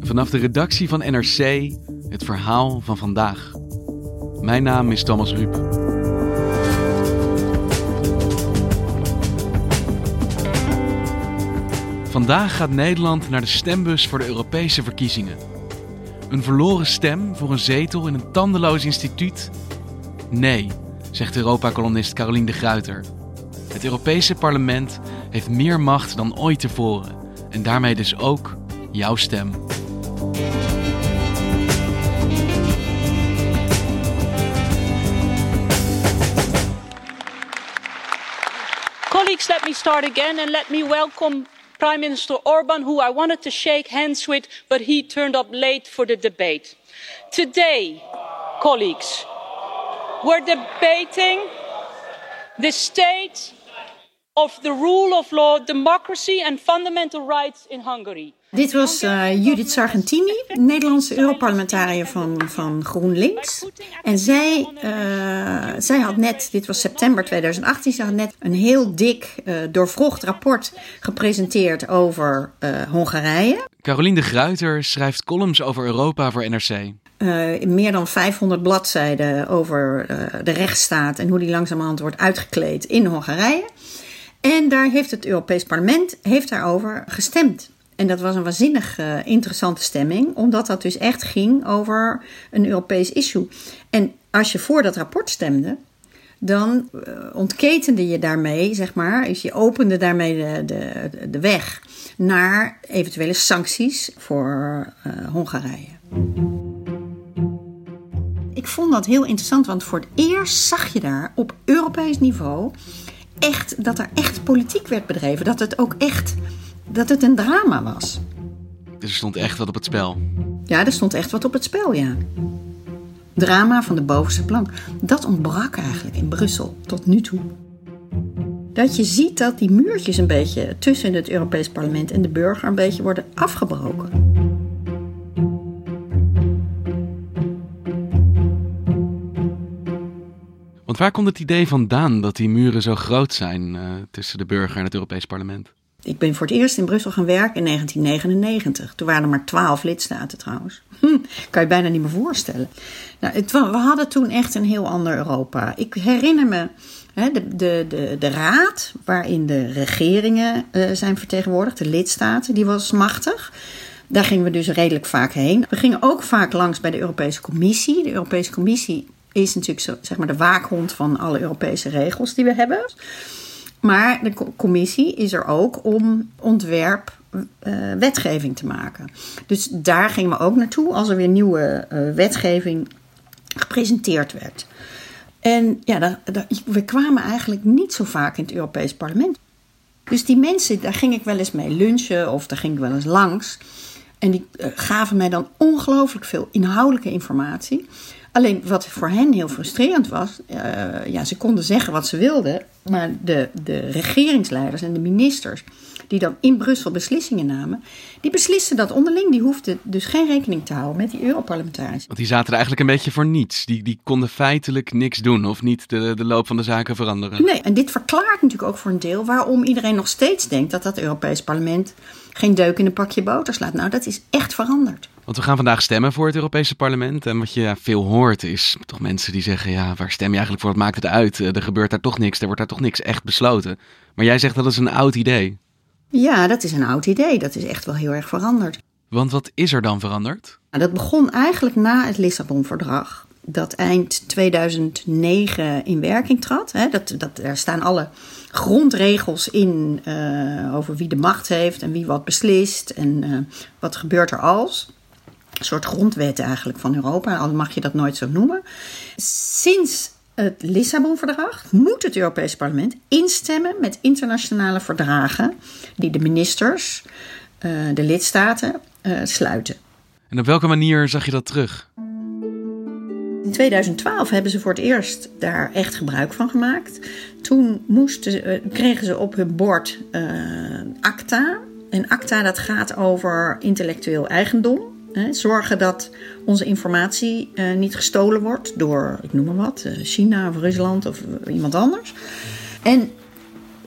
Vanaf de redactie van NRC het verhaal van vandaag. Mijn naam is Thomas Ruip. Vandaag gaat Nederland naar de stembus voor de Europese verkiezingen. Een verloren stem voor een zetel in een tandeloos instituut? Nee, zegt Europa-kolonist Caroline de Gruiter. Het Europese parlement heeft meer macht dan ooit tevoren. En daarmee dus ook jouw stem. Colleagues, let me start again and let me welcome Prime Minister Orban, who I wanted to shake hands with, but he turned up late for the debate. Today, colleagues, we're debating the state of the rule of law, democracy and fundamental rights in Hungary. Dit was uh, Judith Sargentini, Nederlandse Europarlementariër van, van GroenLinks. En zij, uh, zij had net, dit was september 2018, ze had net een heel dik, uh, doorvrocht rapport gepresenteerd over Hongarije. Caroline de Gruiter schrijft columns over Europa voor NRC. meer dan 500 bladzijden over de rechtsstaat en hoe die langzamerhand wordt uitgekleed in Hongarije. En daar heeft het Europees Parlement heeft daarover gestemd. En dat was een waanzinnig uh, interessante stemming, omdat dat dus echt ging over een Europees issue. En als je voor dat rapport stemde, dan uh, ontketende je daarmee, zeg maar, is je opende daarmee de, de, de weg naar eventuele sancties voor uh, Hongarije. Ik vond dat heel interessant, want voor het eerst zag je daar op Europees niveau echt dat er echt politiek werd bedreven, dat het ook echt dat het een drama was. Dus er stond echt wat op het spel? Ja, er stond echt wat op het spel, ja. Drama van de bovenste plank. Dat ontbrak eigenlijk in Brussel tot nu toe. Dat je ziet dat die muurtjes een beetje tussen het Europees Parlement en de burger een beetje worden afgebroken. Waar komt het idee vandaan dat die muren zo groot zijn uh, tussen de burger en het Europees Parlement? Ik ben voor het eerst in Brussel gaan werken in 1999. Toen waren er maar twaalf lidstaten trouwens. Hm, kan je bijna niet meer voorstellen. Nou, we hadden toen echt een heel ander Europa. Ik herinner me hè, de, de, de, raad, waarin de regeringen uh, zijn vertegenwoordigd, de lidstaten, die was machtig. Daar gingen we dus redelijk vaak heen. We gingen ook vaak langs bij de Europese Commissie. De Europese Commissie is natuurlijk zo, zeg maar de waakhond van alle Europese regels die we hebben. Maar de commissie is er ook om ontwerp uh, wetgeving te maken. Dus daar gingen we ook naartoe als er weer nieuwe uh, wetgeving gepresenteerd werd. En ja, we kwamen eigenlijk niet zo vaak in het Europees Parlement. Dus die mensen, daar ging ik wel eens mee lunchen of daar ging ik wel eens langs. En die uh, gaven mij dan ongelooflijk veel inhoudelijke informatie. Alleen wat voor hen heel frustrerend was, uh, ja, ze konden zeggen wat ze wilden, maar de, de regeringsleiders en de ministers die dan in Brussel beslissingen namen, die beslisten dat onderling. Die hoefden dus geen rekening te houden met die Europarlementariërs. Want die zaten er eigenlijk een beetje voor niets. Die, die konden feitelijk niks doen of niet de, de loop van de zaken veranderen. Nee, en dit verklaart natuurlijk ook voor een deel waarom iedereen nog steeds denkt dat dat Europees Parlement geen deuk in een pakje boter slaat. Nou, dat is echt veranderd. Want we gaan vandaag stemmen voor het Europese parlement. En wat je veel hoort is toch mensen die zeggen: ja, waar stem je eigenlijk voor? Wat maakt het uit? Er gebeurt daar toch niks. Er wordt daar toch niks echt besloten. Maar jij zegt dat is een oud idee. Ja, dat is een oud idee. Dat is echt wel heel erg veranderd. Want wat is er dan veranderd? Nou, dat begon eigenlijk na het Lissabon-verdrag. Dat eind 2009 in werking trad. Dat, dat, daar staan alle grondregels in uh, over wie de macht heeft en wie wat beslist en uh, wat gebeurt er als. Een soort grondwet eigenlijk van Europa, al mag je dat nooit zo noemen. Sinds het Lissabon-verdrag moet het Europees Parlement instemmen met internationale verdragen die de ministers de lidstaten sluiten. En op welke manier zag je dat terug? In 2012 hebben ze voor het eerst daar echt gebruik van gemaakt. Toen moesten, kregen ze op hun bord ACTA. En ACTA dat gaat over intellectueel eigendom. Zorgen dat onze informatie uh, niet gestolen wordt door, ik noem maar wat, uh, China of Rusland of iemand anders. En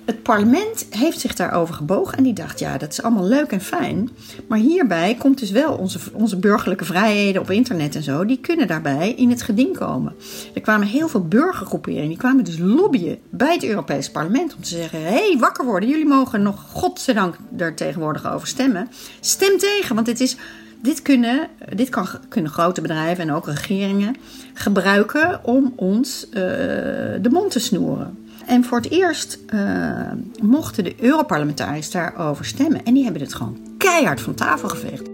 het parlement heeft zich daarover gebogen en die dacht, ja, dat is allemaal leuk en fijn. Maar hierbij komt dus wel onze, onze burgerlijke vrijheden op internet en zo, die kunnen daarbij in het geding komen. Er kwamen heel veel burgergroeperingen, die kwamen dus lobbyen bij het Europese parlement om te zeggen, hé, hey, wakker worden, jullie mogen nog, godzijdank, er tegenwoordig over stemmen. Stem tegen, want dit is dit, kunnen, dit kan, kunnen grote bedrijven en ook regeringen gebruiken om ons uh, de mond te snoeren. En voor het eerst uh, mochten de Europarlementariërs daarover stemmen. En die hebben het gewoon keihard van tafel geveegd.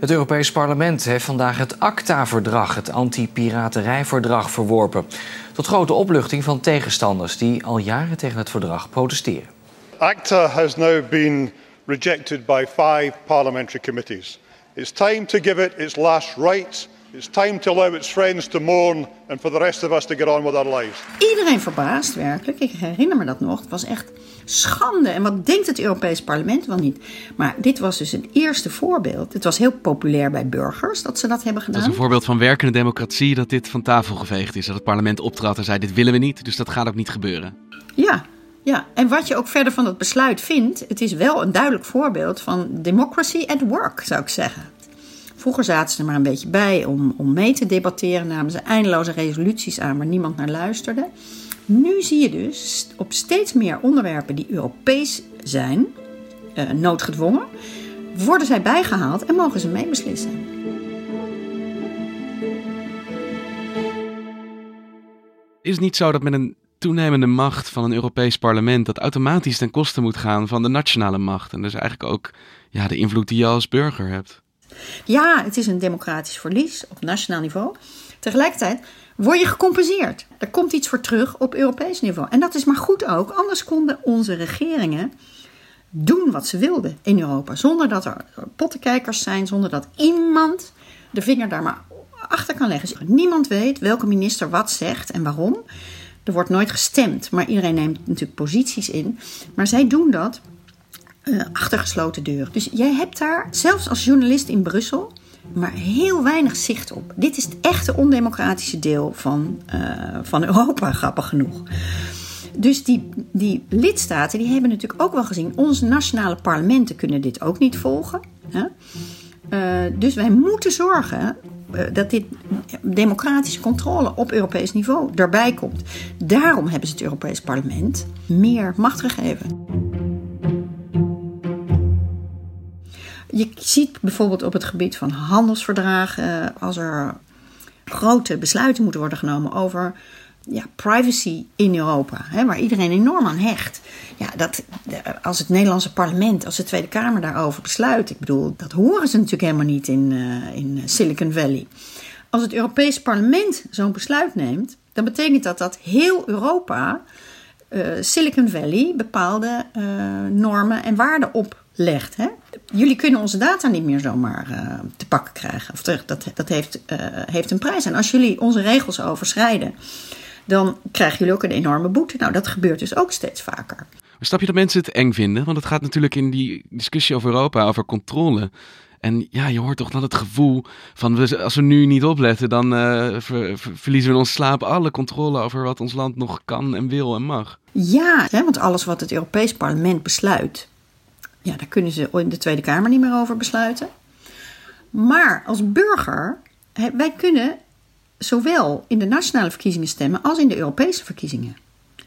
Het Europees Parlement heeft vandaag het ACTA-verdrag, het anti-piraterijverdrag, verworpen. Tot grote opluchting van tegenstanders die al jaren tegen het verdrag protesteren. ACTA has now been rejected by five parliamentary committees. It's time to give it its last rites. It's time to allow its friends to mourn and for the rest of us to get on with our lives. Iedereen verbaasd, werkelijk. Ik herinner me dat nog. Het was echt schande. En wat denkt het Europees Parlement wel niet? Maar dit was dus het eerste voorbeeld. Het was heel populair bij burgers dat ze dat hebben gedaan. Dat is een voorbeeld van werkende democratie dat dit van tafel geveegd is. Dat het parlement optrad en zei: dit willen we niet, dus dat gaat ook niet gebeuren. Ja, ja, en wat je ook verder van het besluit vindt, het is wel een duidelijk voorbeeld van democracy at work, zou ik zeggen. Vroeger zaten ze er maar een beetje bij om, om mee te debatteren, namen ze eindeloze resoluties aan waar niemand naar luisterde. Nu zie je dus op steeds meer onderwerpen die Europees zijn, uh, noodgedwongen, worden zij bijgehaald en mogen ze meebeslissen. Is het niet zo dat met een toenemende macht van een Europees parlement dat automatisch ten koste moet gaan van de nationale macht. En dus eigenlijk ook ja, de invloed die je als burger hebt. Ja, het is een democratisch verlies op nationaal niveau. Tegelijkertijd word je gecompenseerd. Er komt iets voor terug op Europees niveau. En dat is maar goed ook, anders konden onze regeringen doen wat ze wilden in Europa. Zonder dat er pottenkijkers zijn, zonder dat iemand de vinger daar maar achter kan leggen. Niemand weet welke minister wat zegt en waarom. Er wordt nooit gestemd, maar iedereen neemt natuurlijk posities in. Maar zij doen dat uh, achter gesloten deuren. Dus jij hebt daar, zelfs als journalist in Brussel, maar heel weinig zicht op. Dit is het echte ondemocratische deel van, uh, van Europa, grappig genoeg. Dus die, die lidstaten die hebben natuurlijk ook wel gezien, onze nationale parlementen kunnen dit ook niet volgen. Hè? Uh, dus wij moeten zorgen eh, dat dit democratische controle op Europees niveau erbij komt. Daarom hebben ze het Europees Parlement meer macht gegeven. Je ziet bijvoorbeeld op het gebied van handelsverdragen, als er grote besluiten moeten worden genomen over ja, privacy in Europa, hè, waar iedereen enorm aan hecht. Ja, dat, als het Nederlandse parlement, als de Tweede Kamer daarover besluit, ik bedoel, dat horen ze natuurlijk helemaal niet in, uh, in Silicon Valley. Als het Europees parlement zo'n besluit neemt, dan betekent dat dat heel Europa uh, Silicon Valley bepaalde uh, normen en waarden oplegt. Hè? Jullie kunnen onze data niet meer zomaar uh, te pakken krijgen. Of dat, dat heeft, heeft een prijs. En als jullie onze regels overschrijden, dan krijgen jullie ook een enorme boete. Nou, dat gebeurt dus ook steeds vaker. Maar snap je dat mensen het eng vinden? Want het gaat natuurlijk in die discussie over Europa, over controle. En ja, je hoort toch dan het gevoel van als we nu niet opletten, dan uh, verliezen we in ons slaap alle controle over wat ons land nog kan en wil en mag. Ja, hè, want alles wat het Europees Parlement besluit, ja, daar kunnen ze in de Tweede Kamer niet meer over besluiten. Maar als burger, wij kunnen zowel in de nationale verkiezingen stemmen als in de Europese verkiezingen.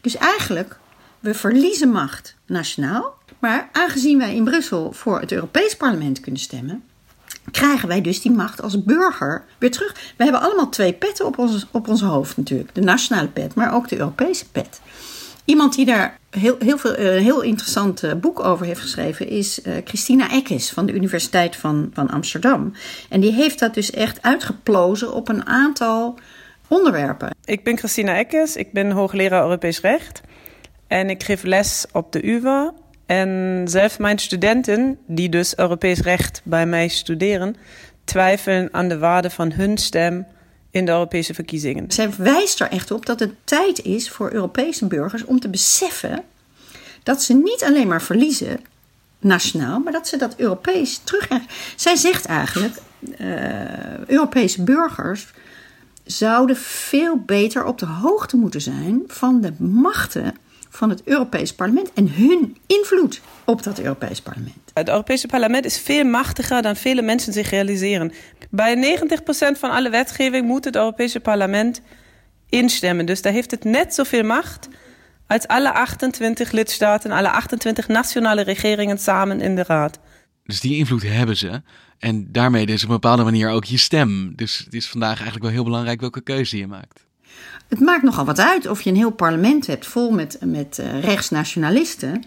Dus eigenlijk, we verliezen macht nationaal. Maar aangezien wij in Brussel voor het Europees Parlement kunnen stemmen, krijgen wij dus die macht als burger weer terug. We hebben allemaal twee petten op ons, op ons hoofd natuurlijk. De nationale pet, maar ook de Europese pet. Iemand die daar heel, heel veel, een heel interessant eh, boek over heeft geschreven is uh, Christina Eckes van de Universiteit van, van Amsterdam. En die heeft dat dus echt uitgeplozen op een aantal onderwerpen. Ik ben Christina Eckes, ik ben hoogleraar Europees Recht. En ik geef les op de UvA. En zelfs mijn studenten, die dus Europees recht bij mij studeren, twijfelen aan de waarde van hun stem in de Europese verkiezingen. Zij wijst er echt op dat het tijd is voor Europese burgers om te beseffen dat ze niet alleen maar verliezen nationaal, maar dat ze dat Europees terugkrijgen. Zij zegt eigenlijk: uh, Europese burgers zouden veel beter op de hoogte moeten zijn van de machten van het Europees Parlement en hun invloed op dat Europees Parlement. Het Europese Parlement is veel machtiger dan vele mensen zich realiseren. Bij 90% van alle wetgeving moet het Europese Parlement instemmen. Dus daar heeft het net zoveel macht als alle 28 lidstaten, alle 28 nationale regeringen samen in de Raad. Dus die invloed hebben ze. En daarmee is op een bepaalde manier ook je stem. Dus het is vandaag eigenlijk wel heel belangrijk welke keuze je maakt. Het maakt nogal wat uit of je een heel parlement hebt vol met, met uh, rechtsnationalisten.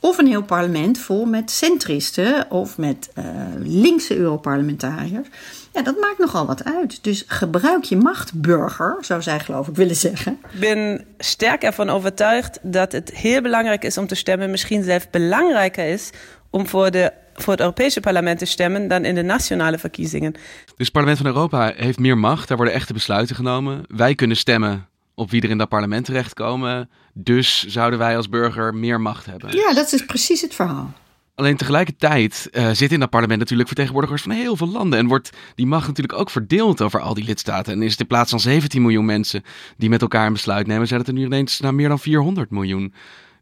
Of een heel parlement vol met centristen of met uh, linkse Europarlementariërs. Ja, dat maakt nogal wat uit. Dus gebruik je macht, burger, zou zij geloof ik willen zeggen. Ik ben sterk ervan overtuigd dat het heel belangrijk is om te stemmen. Misschien zelfs belangrijker is om voor, de, voor het Europese parlement te stemmen dan in de nationale verkiezingen. Dus het parlement van Europa heeft meer macht. Daar worden echte besluiten genomen. Wij kunnen stemmen op wie er in dat parlement terechtkomen. Dus zouden wij als burger meer macht hebben. Ja, dat is precies het verhaal. Alleen tegelijkertijd uh, zitten in dat parlement natuurlijk vertegenwoordigers van heel veel landen. En wordt die macht natuurlijk ook verdeeld over al die lidstaten. En is het in plaats van 17 miljoen mensen die met elkaar een besluit nemen, zijn het er nu ineens naar meer dan 400 miljoen.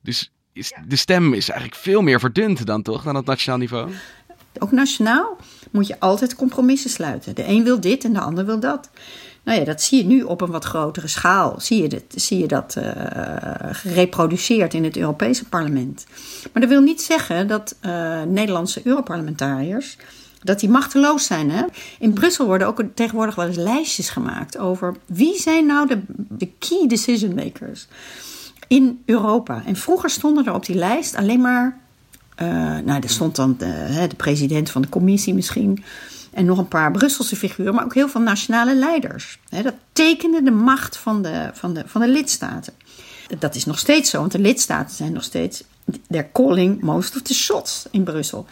Dus is, de stem is eigenlijk veel meer verdund dan toch, dan op nationaal niveau? Ook nationaal moet je altijd compromissen sluiten. De een wil dit en de ander wil dat. Nou ja, dat zie je nu op een wat grotere schaal. Zie je, dit, zie je dat uh, gereproduceerd in het Europese parlement. Maar dat wil niet zeggen dat uh, Nederlandse Europarlementariërs dat die machteloos zijn. Hè? In Brussel worden ook tegenwoordig wel eens lijstjes gemaakt over wie zijn nou de, de key decision makers in Europa. En vroeger stonden er op die lijst alleen maar, uh, nou, er stond dan de, de president van de commissie misschien. En nog een paar Brusselse figuren, maar ook heel veel nationale leiders. Dat tekende de macht van de, van, de, van de lidstaten. Dat is nog steeds zo, want de lidstaten zijn nog steeds. They're calling most of the shots in Brussel.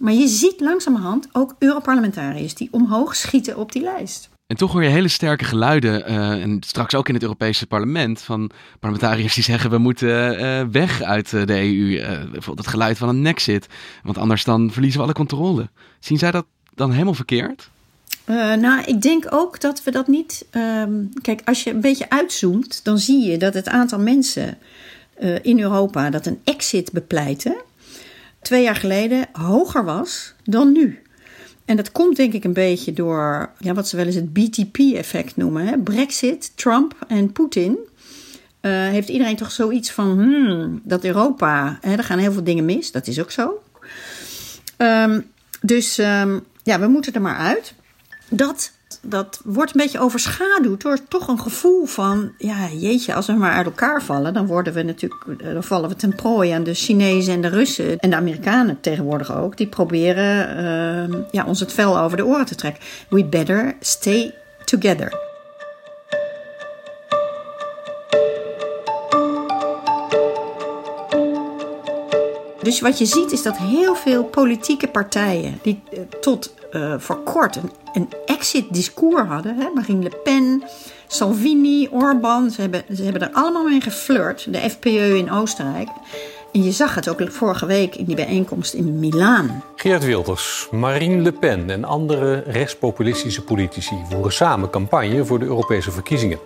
Maar je ziet langzamerhand ook Europarlementariërs die omhoog schieten op die lijst. En toch hoor je hele sterke geluiden, uh, en straks ook in het Europese parlement, van parlementariërs die zeggen we moeten uh, weg uit de EU. Uh, bijvoorbeeld het geluid van een nexit, want anders dan verliezen we alle controle. Zien zij dat dan helemaal verkeerd? Nou, ik denk ook dat we dat niet. Um, kijk, als je een beetje uitzoomt, dan zie je dat het aantal mensen in Europa dat een exit bepleiten, twee jaar geleden hoger was dan nu. En dat komt denk ik een beetje door ja, wat ze wel eens het BTP-effect noemen. Hè? Brexit, Trump en Poetin. Uh, heeft iedereen toch zoiets van hmm, dat Europa, hè, er gaan heel veel dingen mis. Dat is ook zo. Um, dus um, ja, we moeten er maar uit. Dat, dat wordt een beetje overschaduwd door toch een gevoel van, ja, jeetje, als we maar uit elkaar vallen, dan worden we natuurlijk, eh, dan vallen we ten prooi aan de Chinezen en de Russen en de Amerikanen tegenwoordig ook. Die proberen uh, ja, ons het vel over de oren te trekken. We better stay together. Dus wat je ziet is dat heel veel politieke partijen die uh, tot uh, voor kort een, exit-discours hadden. Hè? Marine Le Pen, Salvini, Orbán. Ze hebben, ze hebben er allemaal mee geflirt. De FPE in Oostenrijk. En je zag het ook vorige week in die bijeenkomst in Milaan. Geert Wilders, Marine Le Pen en andere rechtspopulistische politici voeren samen campagne voor de Europese verkiezingen.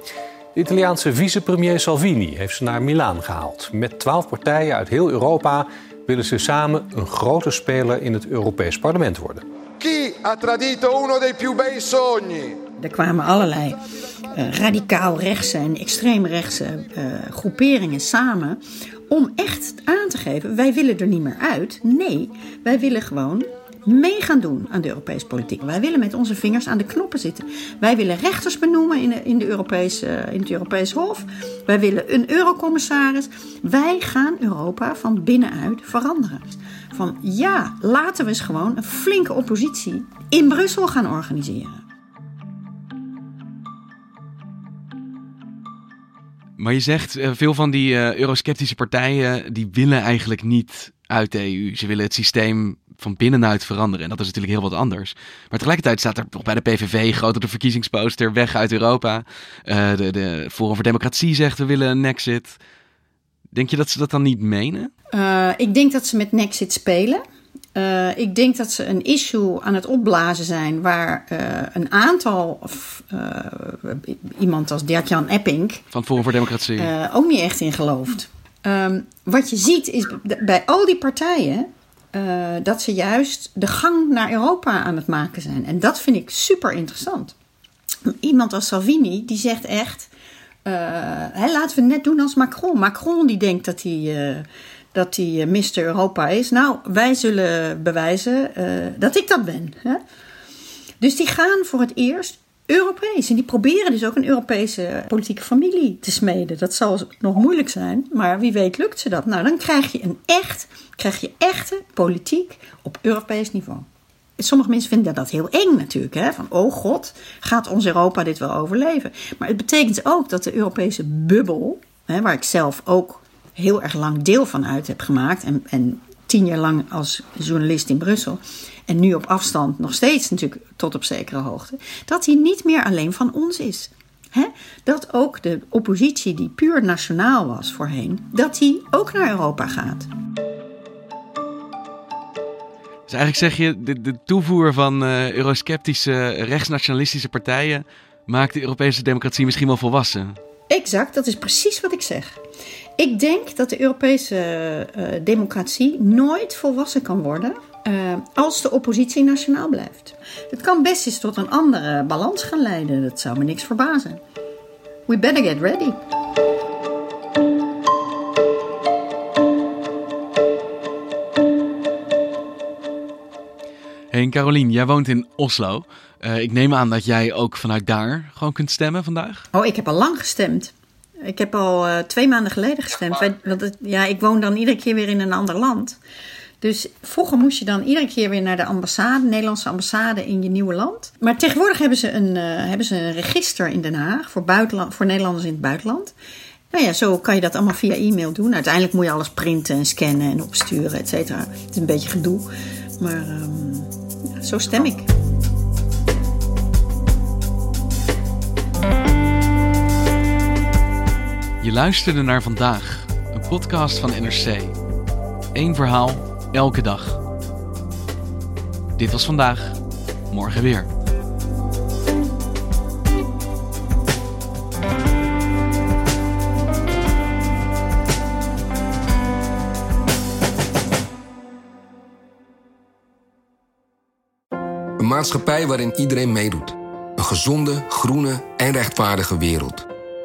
De Italiaanse vicepremier Salvini heeft ze naar Milaan gehaald. Met twaalf partijen uit heel Europa willen ze samen een grote speler in het Europees Parlement worden. Chi ha tradito uno dei più bei sogni? Er kwamen allerlei uh, radicaal rechtse en extreem rechtse uh, groeperingen samen om echt aan te geven: wij willen er niet meer uit. Nee, wij willen gewoon mee gaan doen aan de Europese politiek. Wij willen met onze vingers aan de knoppen zitten. Wij willen rechters benoemen in, de, in, de Europese, in het Europees Hof. Wij willen een eurocommissaris. Wij gaan Europa van binnenuit veranderen. Van ja, laten we eens gewoon een flinke oppositie in Brussel gaan organiseren. Maar je zegt, uh, veel van die uh, eurosceptische partijen, die willen eigenlijk niet uit de EU. Ze willen het systeem van binnenuit veranderen. En dat is natuurlijk heel wat anders. Maar tegelijkertijd staat er nog bij de PVV groot op de verkiezingsposter weg uit Europa. Uh, de, de Forum voor Democratie zegt we willen een exit. Denk je dat ze dat dan niet menen? Uh, ik denk dat ze met Nexit spelen. Uh, ik denk dat ze een issue aan het opblazen zijn waar uh, een aantal, of, iemand als Dirk-Jan Epping... Van Forum voor Democratie. ook niet echt in gelooft. Um, wat je ziet is bij al die partijen dat ze juist de gang naar Europa aan het maken zijn. En dat vind ik super interessant. Iemand als Salvini die zegt echt... Uh, hè, laten we net doen als Macron. Macron die denkt dat hij, uh, dat hij Mr. Europa is. Nou, wij zullen bewijzen dat ik dat ben. Hè? Dus die gaan voor het eerst Europees. En die proberen dus ook een Europese politieke familie te smeden. Dat zal nog moeilijk zijn, maar wie weet lukt ze dat. Nou, dan krijg je een echt, krijg je echte politiek op Europees niveau. Sommige mensen vinden dat heel eng natuurlijk. Hè? Van, oh god, gaat ons Europa dit wel overleven? Maar het betekent ook dat de Europese bubbel, hè, waar ik zelf ook heel erg lang deel van uit heb gemaakt... en, en tien jaar lang als journalist in Brussel... en nu op afstand nog steeds natuurlijk tot op zekere hoogte... dat die niet meer alleen van ons is. Hè? Dat ook de oppositie die puur nationaal was voorheen... dat die ook naar Europa gaat. Dus eigenlijk zeg je, de, de toevoer van uh, eurosceptische, rechtsnationalistische partijen maakt de Europese democratie misschien wel volwassen. Exact, dat is precies wat ik zeg. Ik denk dat de Europese uh, democratie nooit volwassen kan worden uh, als de oppositie nationaal blijft. Het kan best eens tot een andere balans gaan leiden, dat zou me niks verbazen. We better get ready. Hey Carolien, jij woont in Oslo. Uh, ik neem aan dat jij ook vanuit daar gewoon kunt stemmen vandaag? Oh, ik heb al lang gestemd. Ik heb al uh, twee maanden geleden gestemd. Want het, ja, ik woon dan iedere keer weer in een ander land. Dus vroeger moest je dan iedere keer weer naar de ambassade, de Nederlandse ambassade in je nieuwe land. Maar tegenwoordig hebben ze een, uh, hebben ze een register in Den Haag voor, buitenland, voor Nederlanders in het buitenland. Nou ja, zo kan je dat allemaal via e-mail doen. Uiteindelijk moet je alles printen en scannen en opsturen, et cetera. Het is een beetje gedoe. Maar um, ja, zo stem ik. Je luisterde naar vandaag, een podcast van NRC. Eén verhaal, elke dag. Dit was vandaag, morgen weer. Een maatschappij waarin iedereen meedoet. Een gezonde, groene en rechtvaardige wereld.